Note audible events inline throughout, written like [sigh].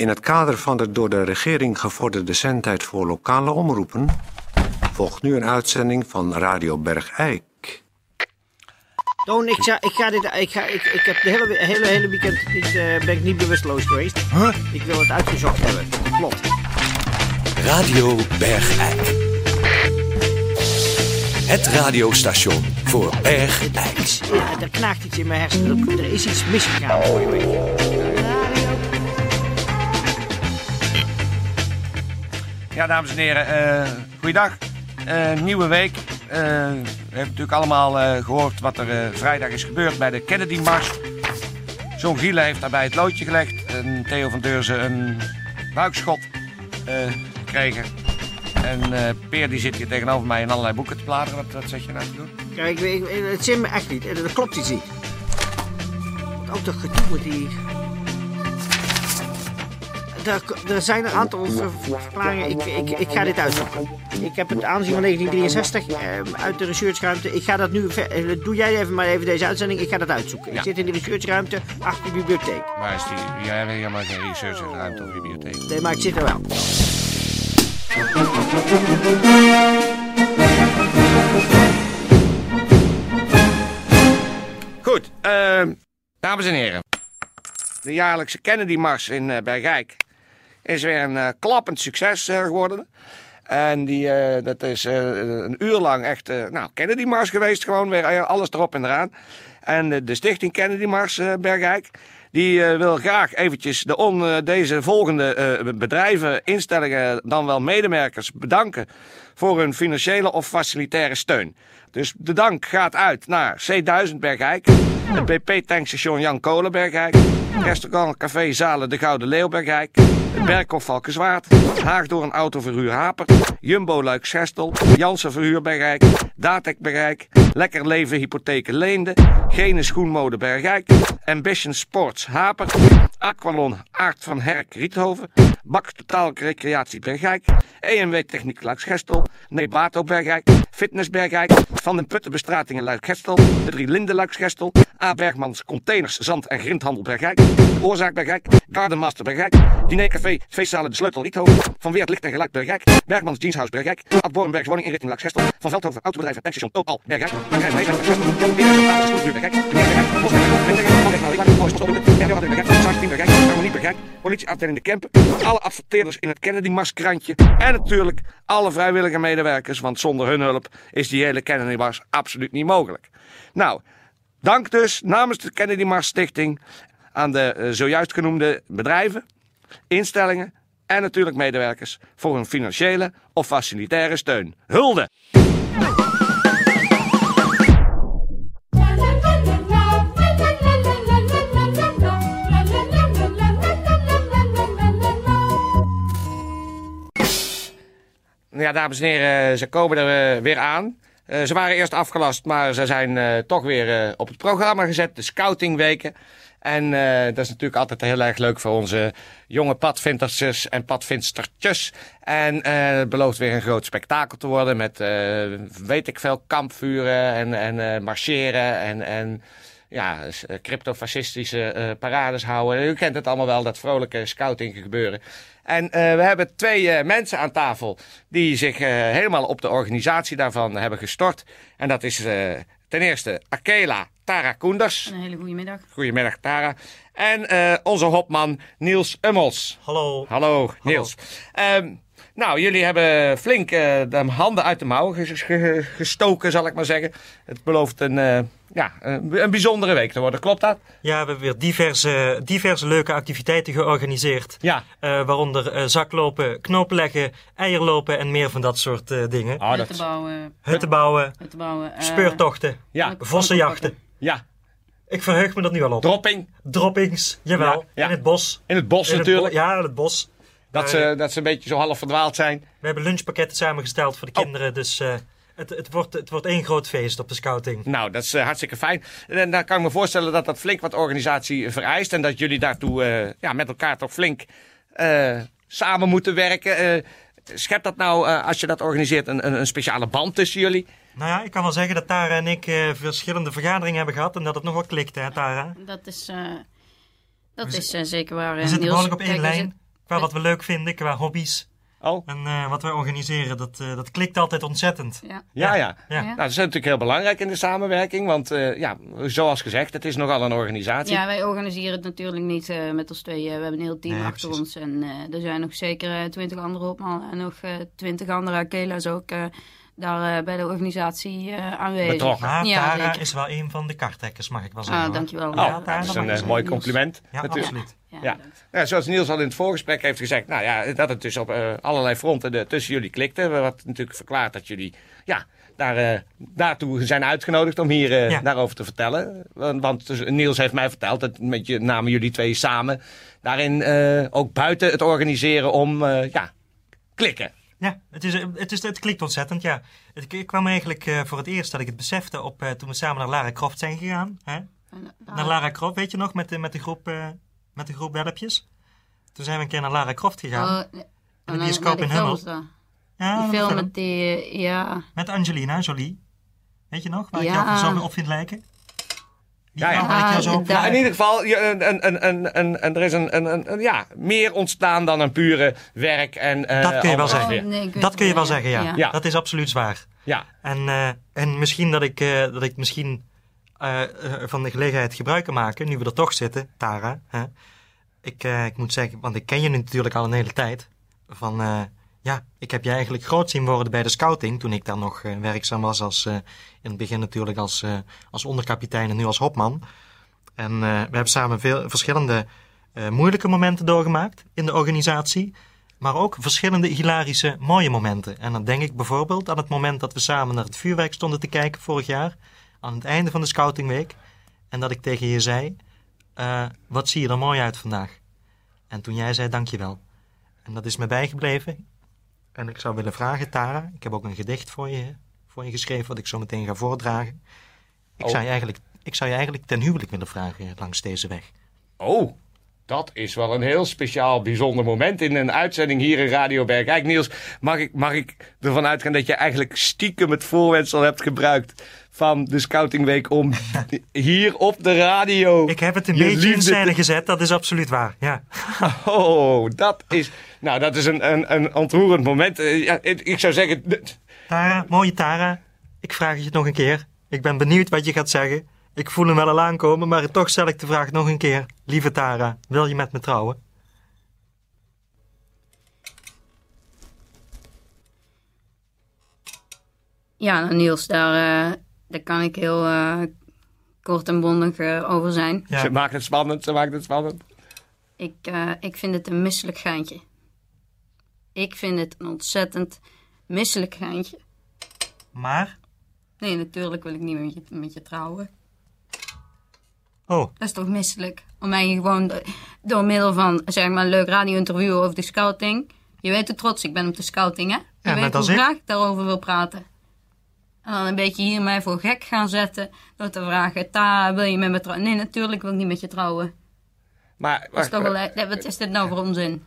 In het kader van de door de regering gevorderde zendtijd voor lokale omroepen volgt nu een uitzending van Radio Bergijk. Toon, ik, ga, ik, ga dit, ik, ga, ik, ik heb de hele, hele, hele weekend niet, eh, ben ik niet bewusteloos geweest. Ik wil het uitgezocht hebben. Klopt. Radio Bergijk. Het radiostation voor Bergijk. Ja, er knaagt iets in mijn hersenen. Er- Er is iets misgegaan week. Ja, dames en heren, eh goeiedag. Eh, nieuwe week. Eh, we hebben natuurlijk allemaal eh, gehoord wat er vrijdag is gebeurd bij de Kennedy Mars. John Giele heeft daarbij het loodje gelegd. En Theo van Deurzen een buikschot gekregen. En Peer die zit hier tegenover mij in allerlei boeken te bladeren. Wat, wat zit je nou te doen? Kijk, ik, het zit me echt niet. Er klopt iets niet. Ook dat gedoe met die... Er, er zijn een aantal ver- verklaringen. Ik, ik, ik ga dit uitzoeken. Ik heb het aanzien van 1963 eh, uit de researchruimte. Ik ga dat nu... eh, Doe jij even maar even deze uitzending. Ik ga dat uitzoeken. Ja. Ik zit in de researchruimte achter de bibliotheek. Waar is die? Jij hebt helemaal geen researchruimte of bibliotheek. Nee, maar ik zit er wel. Goed, ehm, dames en heren. De jaarlijkse Kennedy Mars in eh, Bergijk is weer een eh, klappend succes eh, geworden. En die, eh, dat is een uur lang echt eh, nou, Kennedy Mars geweest. Gewoon weer alles erop en eraan. En de stichting Kennedy Mars Bergijk... die wil graag eventjes de on, deze volgende bedrijven, instellingen... dan wel medewerkers bedanken voor hun financiële of facilitaire steun. Dus de dank gaat uit naar C1000 Bergijk... het BP-tankstation Jan Kolen Bergijk... restaurant Café Zalen de Gouden Leeuw Bergijk... het Berghof Valkenswaard... Een Autoverhuur Haper... Jumbo Luik Gestel... Jansen Verhuur Bergijk... Datek Bergijk... Lekker Leven Hypotheken Leende... Gene Schoenmode Bergijk... Ambition Sports Haper... Aqualon Aart van Herk Riethoven... Bak Totaal Recreatie Bergijk... EMW Techniek Luik Gestel... Nebato Bergijk... Fitness Bergijk... Van den Putten Bestratingen Luik. De Drie Linden Luik. A. Bergmans Containers Zand en Grindhandel Bergijk... Oorzaak Bergijk... Gardenmaster Bergijk. Dinercafé, feestzalen De Sleutel Riethoven. Van Weert Licht en Geluid Bergmans Jeanshuis Bergijk. Ad Borenbergs woning inrichting Laaksgestel. Van Veldhoven Autobedrijf en Tankstation Topal Bergijk. Bergijk Meijzer Laaksgestel. Bergijk. Bergijk. Harmonie Bergijk. in De camp. Alle adverteerders in het Kennedy-maskrantje. En natuurlijk alle vrijwillige medewerkers. Want zonder hun hulp is die hele Kennedy-mars absoluut niet mogelijk. Nou... Dank dus namens de Kennedy Mars Stichting aan de eh, zojuist genoemde bedrijven, instellingen en natuurlijk medewerkers voor hun financiële of facilitaire steun. Hulde! Ja, dames en heren, ze komen er eh, weer aan. Eh, ze waren eerst afgelast, maar ze zijn eh, toch weer eh, op het programma gezet. De scoutingweken. En eh, dat is natuurlijk altijd heel erg leuk voor onze jonge padvindertjes en padvinstertjes. En eh, het belooft weer een groot spektakel te worden met, eh, weet ik veel, kampvuren en, en marcheren en... en ja, cryptofascistische parades houden. U kent het allemaal wel, dat vrolijke scouting gebeuren. En eh, we hebben twee eh, mensen aan tafel die zich eh, helemaal op de organisatie daarvan hebben gestort. En dat is ten eerste Akela Tara Koenders. Een hele goede middag. Goedemiddag Tara. En eh, onze hopman Niels Ummels. Hallo. Hallo Niels. Ehm, nou, jullie hebben flink eh, de handen uit de ge- gestoken, zal ik maar zeggen. Het belooft een, eh, ja, een, een bijzondere week te worden, klopt dat? Ja, we hebben weer diverse, diverse leuke activiteiten georganiseerd. Ja. Eh, waaronder eh, zaklopen, knopen leggen, eierlopen en meer van dat soort eh, dingen. Oh, Hutten bouwen. Hutten bouwen, Hutten bouwen. eh, speurtochten, Ja, vossenjachten. ja. Ik verheug me er nu al op. Dropping Droppings, jawel. Ja, ja. In het bos. in het bos In het natuurlijk. bo- ja, in het bos. dat, Eh, ze, dat ze een beetje zo half verdwaald zijn. We hebben lunchpakketten samengesteld voor de Oh. kinderen. Dus eh, het, het, wordt, het wordt één groot feest op de scouting. Nou, dat is eh, hartstikke fijn. En dan kan ik me voorstellen dat dat flink wat organisatie vereist. En dat jullie daartoe eh, ja, met elkaar toch flink eh, samen moeten werken. Eh, schept dat nou, eh, als je dat organiseert, een, een, een speciale band tussen jullie? Nou ja, ik kan wel zeggen dat Tara en ik eh, verschillende vergaderingen hebben gehad. En dat het nog wel klikte, hè Tara? Dat is, eh, dat We is eh, zeker waar. We eh, zitten behoorlijk op één Kijk, lijn. qua wat we leuk vinden, qua hobby's. Oh, En eh, wat wij organiseren, dat, eh, dat klikt altijd ontzettend. Ja. ja, ja. Ja. Ja. Nou, dat is natuurlijk heel belangrijk in de samenwerking, want eh, ja, zoals gezegd, het is nogal een organisatie. Ja, wij organiseren het natuurlijk niet eh, met ons tweeën. We hebben een heel team Nee, achter precies. ons. En eh, er zijn nog zeker twintig andere opmannen en nog twintig andere Akela's ook eh, daar eh, bij de organisatie eh, aanwezig. Betrokken. Maar Ja, Tara zeker. is wel een van de karttekkers, mag ik wel zeggen. Ah, dankjewel. Oh, Ja, dat is een eh, mooi compliment. Ja, natuurlijk. absoluut. Ja. Ja, zoals Niels al in het voorgesprek heeft gezegd, nou ja, dat het dus op eh, allerlei fronten de, tussen jullie klikte. Wat natuurlijk verklaart dat jullie ja, daar, eh, daartoe zijn uitgenodigd om hier Ja. daarover te vertellen. Want, want dus Niels heeft mij verteld, dat met je, namen jullie twee samen daarin eh, ook buiten het organiseren om eh, ja, klikken. Ja, het, is, het, is, het klikt ontzettend, ja. Het ik kwam eigenlijk eh, voor het eerst dat ik het besefte op, eh, toen we samen naar Lara Croft zijn gegaan. Hè? En, eh, Naar Lara Croft, weet je nog, met de, met de, groep, met de groep welpjes. Toen zijn we een keer naar Lara Croft gegaan. oh, de bioscoop in Hummel. Ja, Die film met die, ja. Met Angelina Jolie. Weet je nog, waar ik Ja. jou zo op vind lijken? Ah, op daar- Nou, in ieder geval, je- een, een, een, een, een, een- er is een, een, een, een- ja, meer ontstaan dan een pure werk. En, eh, Dat kun je wel zeggen. Oh, nee, Dat kun je wel zeggen, ja. Ja. Dat is absoluut zwaar. Ja, En, eh, en misschien dat ik, eh, dat ik misschien van de gelegenheid gebruik kan maken, nu we er toch zitten, Tara. Hè? Ik, eh, ik moet zeggen, want ik ken je nu natuurlijk al een hele tijd. Van, eh, ja, ik heb je eigenlijk groot zien worden bij de scouting, toen ik daar nog eh, werkzaam was als, eh, in het begin natuurlijk als, eh, als onderkapitein en nu als hopman. En we hebben samen veel verschillende moeilijke momenten doorgemaakt in de organisatie. Maar ook verschillende hilarische mooie momenten. En dan denk ik bijvoorbeeld aan het moment dat we samen naar het vuurwerk stonden te kijken vorig jaar. Aan het einde van de scoutingweek. En dat ik tegen je zei, wat zie je er mooi uit vandaag. En toen jij zei, dankjewel. En dat is me bijgebleven. En ik zou willen vragen, Tara, ik heb ook een gedicht voor je, voor je geschreven, wat ik zo meteen ga voordragen. Ik, Oh. zou je eigenlijk, ik zou je eigenlijk ten huwelijk willen vragen langs deze weg. Oh, dat is wel een heel speciaal, bijzonder moment in een uitzending hier in Radio Bergijk. Niels, mag ik, mag ik ervan uitgaan dat je eigenlijk stiekem het voorwensel hebt gebruikt van de Scoutingweek om [laughs] hier op de radio... Ik heb het een je beetje in scène te- gezet, dat is absoluut waar. Ja. [laughs] [laughs] Oh, dat is... Nou, dat is een, een, een ontroerend moment. Eh, ja, ik ik zou zeggen... Tara, mooie Tara, ik vraag het je nog een keer. Ik ben benieuwd wat je gaat zeggen. Ik voel hem wel al aankomen, maar toch stel ik de vraag nog een keer. Lieve Tara, wil je met me trouwen? Ja, nou, Niels, daar, eh, daar kan ik heel eh, kort en bondig eh, over zijn. Ja. Ze maakt het spannend, ze maakt het spannend. Ik, eh, ik vind het een misselijk geintje. Ik vind het een ontzettend misselijk geintje. Maar? Nee, natuurlijk wil ik niet met je, met je trouwen. Oh, Dat is toch misselijk? Om mij gewoon do- door middel van zeg maar, een leuk radio-interview over de scouting. Je weet hoe trots ik ben op de scouting, hè? Je Ja, net weet als hoe ik. graag ik daarover wil praten. En dan een beetje hier mij voor gek gaan zetten. Door te vragen, Ta, wil je met me trouwen? Nee, natuurlijk wil ik niet met je trouwen. Maar, Dat is wacht, toch wel, wat is dit nou voor onzin?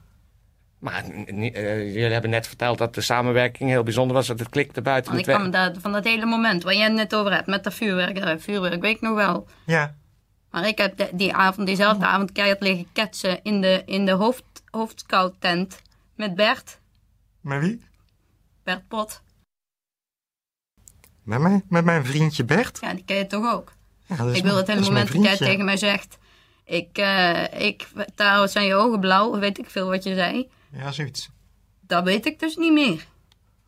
maar eh, jullie hebben net verteld dat de samenwerking heel bijzonder was. Dat het klikte buiten Want ik kwam daar, van dat hele moment waar jij het net over hebt, met dat vuurwerk. eh, vuurwerk weet ik nog wel. ja. Maar ik heb de- die avond, diezelfde avond keihard liggen ketsen in de, in de hoofd. Met Bert, Met wie? Bert Pot. Met, mij, met mijn vriendje Bert? Ja, die ken je toch ook? Ja, dat is ik wil hele dat mijn moment dat jij tegen mij zegt... Ik, eh, ik, daar zijn je ogen blauw, weet ik veel wat je zei. Ja, zoiets. Dat weet ik dus niet meer.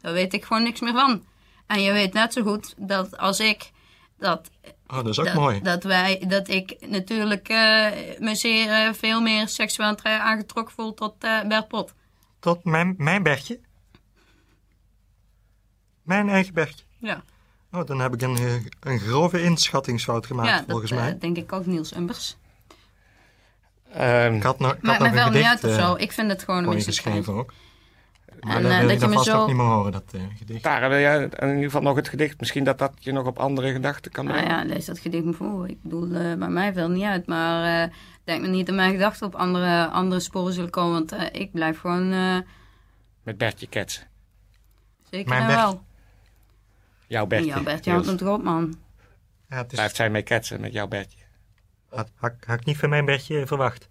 Daar weet ik gewoon niks meer van. En je weet net zo goed dat als ik... Dat, Oh, dat is ook dat, mooi. dat, wij, dat ik natuurlijk eh, me zeer eh, veel meer seksueel aangetrokken voel tot eh Bert Pot. Tot mijn, mijn Bertje? Mijn eigen Bertje. Ja, Oh, dan heb ik een, eh, een grove inschattingsfout gemaakt, ja volgens dat eh, mij. denk ik ook Niels Umbers. Ehm, Ik had nog, ik had Maakt me wel niet uit of eh, zo. Ik vind het gewoon een voor je misselijk geschreven ook. Maar En, dat eh, wil dat je me vast zo- ook niet meer horen, dat eh, gedicht. Tara, wil jij in ieder geval nog het gedicht? Misschien dat dat je nog op andere gedachten kan Nou brengen? ja, lees dat gedicht me voor. Ik bedoel, eh, bij mij veel niet uit. Maar eh, ik denk me niet dat mijn gedachten op andere, andere sporen zullen komen. Want eh, ik blijf gewoon eh, Met Bertje Ketsen. zeker Mijn Bert. wel. Jouw Bertje. Ja, Bert, je Niels. houdt hem toch op, man. Ja, het is, Blijft zij mee ketsen met jouw Bertje. had, had, had ik niet van mijn Bertje verwacht.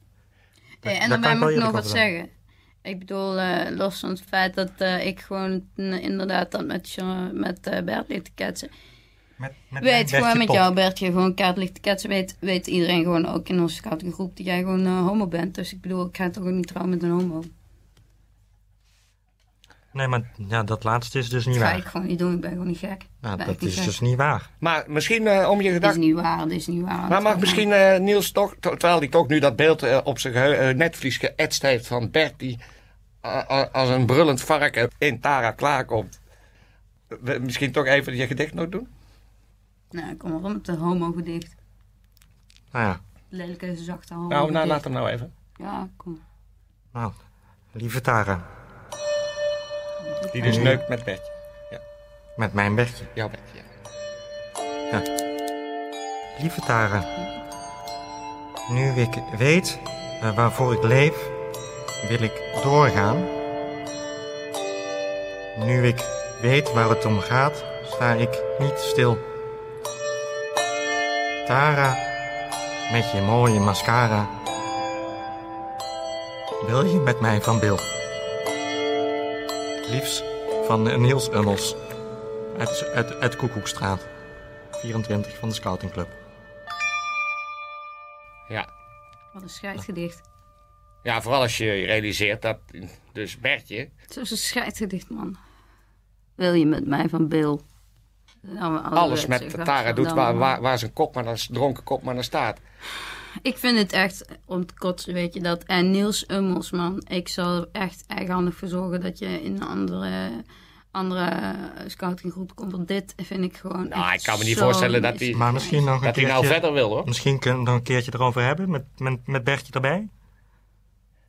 Hey, en daar ik moet ik nog wat zeggen. Ik bedoel, eh, los van het feit dat eh, ik gewoon eh, inderdaad dat met, met eh, Bert ligt te ketsen. Met, met weet gewoon Bertje met Pop. jou, Bertje, gewoon kaart ligt te ketsen. Weet, weet iedereen gewoon ook in onze scoutinggroep dat jij gewoon eh, homo bent. Dus ik bedoel, ik ga toch ook niet trouwen met een homo. Nee, maar ja, dat laatste is dus niet Dat ga ik waar. gewoon niet doen, ik ben gewoon niet gek. Nou, dat is gek. dus niet waar. Maar misschien eh, om je Dit is gedachten... niet waar, dit is niet waar. Maar mag misschien eh, Niels toch, to- terwijl hij toch nu dat beeld eh, op zijn eh, netvlies geëtst heeft van Bert die als een brullend varken in Tara klaarkomt. Misschien toch even je gedicht nog doen? Nou, kom maar op met de homo gedicht. Nou ja, Lelijke, zachte homo Nou, nou laat hem nou even. Ja, kom. nou, lieve Tara, Die dus neukt met Bertje. met mijn Bertje. Jouw Bertje, ja. Lieve Tara, nu ik weet eh, waarvoor ik leef, wil ik doorgaan. Nu ik weet waar het om gaat, sta ik niet stil. Tara, met je mooie mascara, wil je met mij van Bill? Liefs van Niels Ummels, uit, uit, uit Koekoekstraat, 24 van de Scoutingclub. Ja. Wat een scheidgedicht. ja, vooral als je realiseert dat dus Bertje... Het is een scheidgedicht, man. Wil je met mij van Bill? Nou, alles met Tara doet waar, waar zijn kop maar naar, dronken kop maar naar staat. Ik vind het echt om het kotsen, weet je dat. En Niels Ummels, man. Ik zal er echt eigenhandig voor zorgen dat je in een andere, andere scoutinggroep komt. Want dit vind ik gewoon. Nou, echt ik kan me niet voorstellen dat hij- Maar misschien nog een Dat hij nou keertje... verder wil hoor. Misschien kunnen we nog een keertje erover hebben, met, met, met Bertje erbij.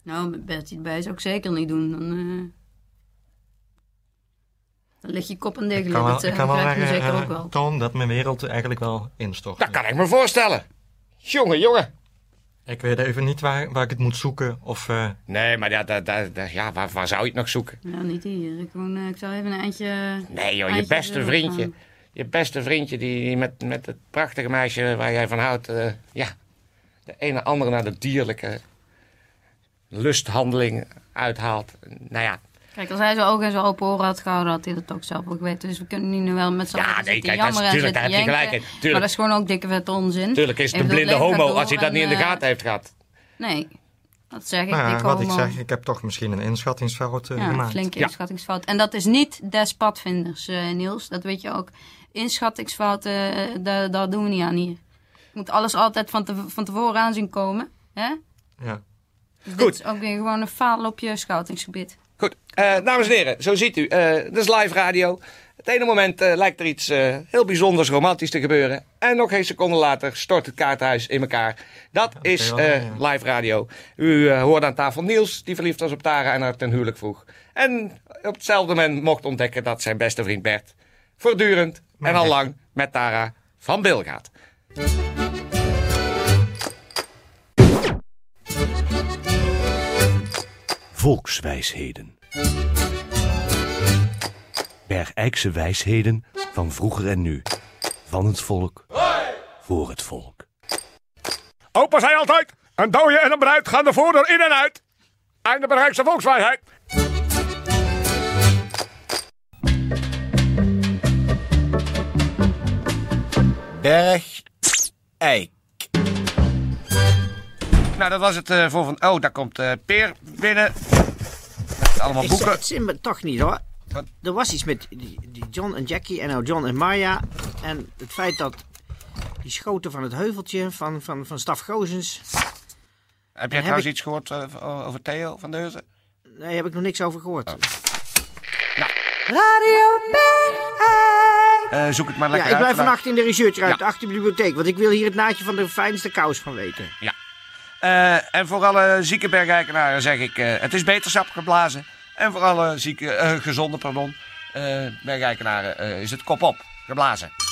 Nou, met Bertie erbij zou ik zeker niet doen. Dan, eh, dan lig je kop en Ik degelijk. kan wel, Dat ik eh, kan wel begrijp je zeggen, zeker eh, ook wel. Toon, dat mijn wereld eigenlijk wel instort. Dat kan ik me voorstellen. Jongen, jongen. Ik weet even niet waar, waar ik het moet zoeken. Of, eh, Nee, maar ja, dat, dat, dat- ja waar, waar zou je het nog zoeken? Ja, niet hier. Ik, gewoon, eh, ik zou even een eindje... Nee joh, je beste vriendje. gaan. Je beste vriendje die met, met het prachtige meisje waar jij van houdt. eh, ja, de ene andere naar de dierlijke lusthandeling uithaalt. Nou ja, Kijk, als hij zijn ogen en zijn open oren had gehouden, had hij dat ook zelf ook geweten. Dus we kunnen nu wel met z'n Ja, allen nee, zitten kijk, jammeren en tuurlijk, daar zitten heb je jenken. gelijk in, tuurlijk. Maar dat is gewoon ook dikke vette onzin. natuurlijk is het een blinde homo als hij dat niet in de eh, gaten heeft gehad. Nee, dat zeg ik. nou ja, ik wat ik zeg, ik heb toch misschien een inschattingsfout eh, Ja, een gemaakt. flinke Ja. inschattingsfout. En dat is niet des padvinders, eh, Niels. Dat weet je ook. Inschattingsfouten, eh, daar, daar doen we niet aan hier. Je moet alles altijd van, te, van tevoren aanzien komen. Hè? Ja. Dus Goed. dit is ook weer gewoon een faal op je scoutingsgebied. Goed, eh, dames en heren, zo ziet u, eh dit is live radio. Het ene moment eh, lijkt er iets heel bijzonders romantisch te gebeuren. En nog geen seconde later stort het kaarthuis in elkaar. Dat is live radio. U hoorde aan tafel Niels, die verliefd was op Tara en haar ten huwelijk vroeg. En op hetzelfde moment mocht ontdekken dat zijn beste vriend Bert... voortdurend en al lang met Tara van Bil gaat. Volkswijsheden. Bergijkse wijsheden van vroeger en nu. Van het volk. Voor het volk. Opa zei altijd, een dode en een bruid gaan de voordeur in en uit. Einde Bergijkse volkswijsheid. Berg Eik. Nou, dat was het eh, voor van... Oh, daar komt eh, Peer binnen. Met allemaal boeken. het zin me toch niet hoor. Wat? Er was iets met die, die John en Jackie en nou John en Maya. En het feit dat die schoten van het heuveltje van, van, van Staf Gozens. Heb jij trouwens ik- iets gehoord eh, over Theo van Deuzen? Nee, daar heb ik nog niks over gehoord. Oh. Eh, zoek het maar Ja, lekker ik blijf uit. vannacht in de researchruimte Ja. achter de bibliotheek. Want ik wil hier het naadje van de fijnste kous van weten. Ja. Eh, en voor alle zieke bergeikenaren zeg ik, eh, het is beterschap geblazen. En voor alle zieke, eh, gezonde, pardon, bergeikenaren eh, is het kop op geblazen.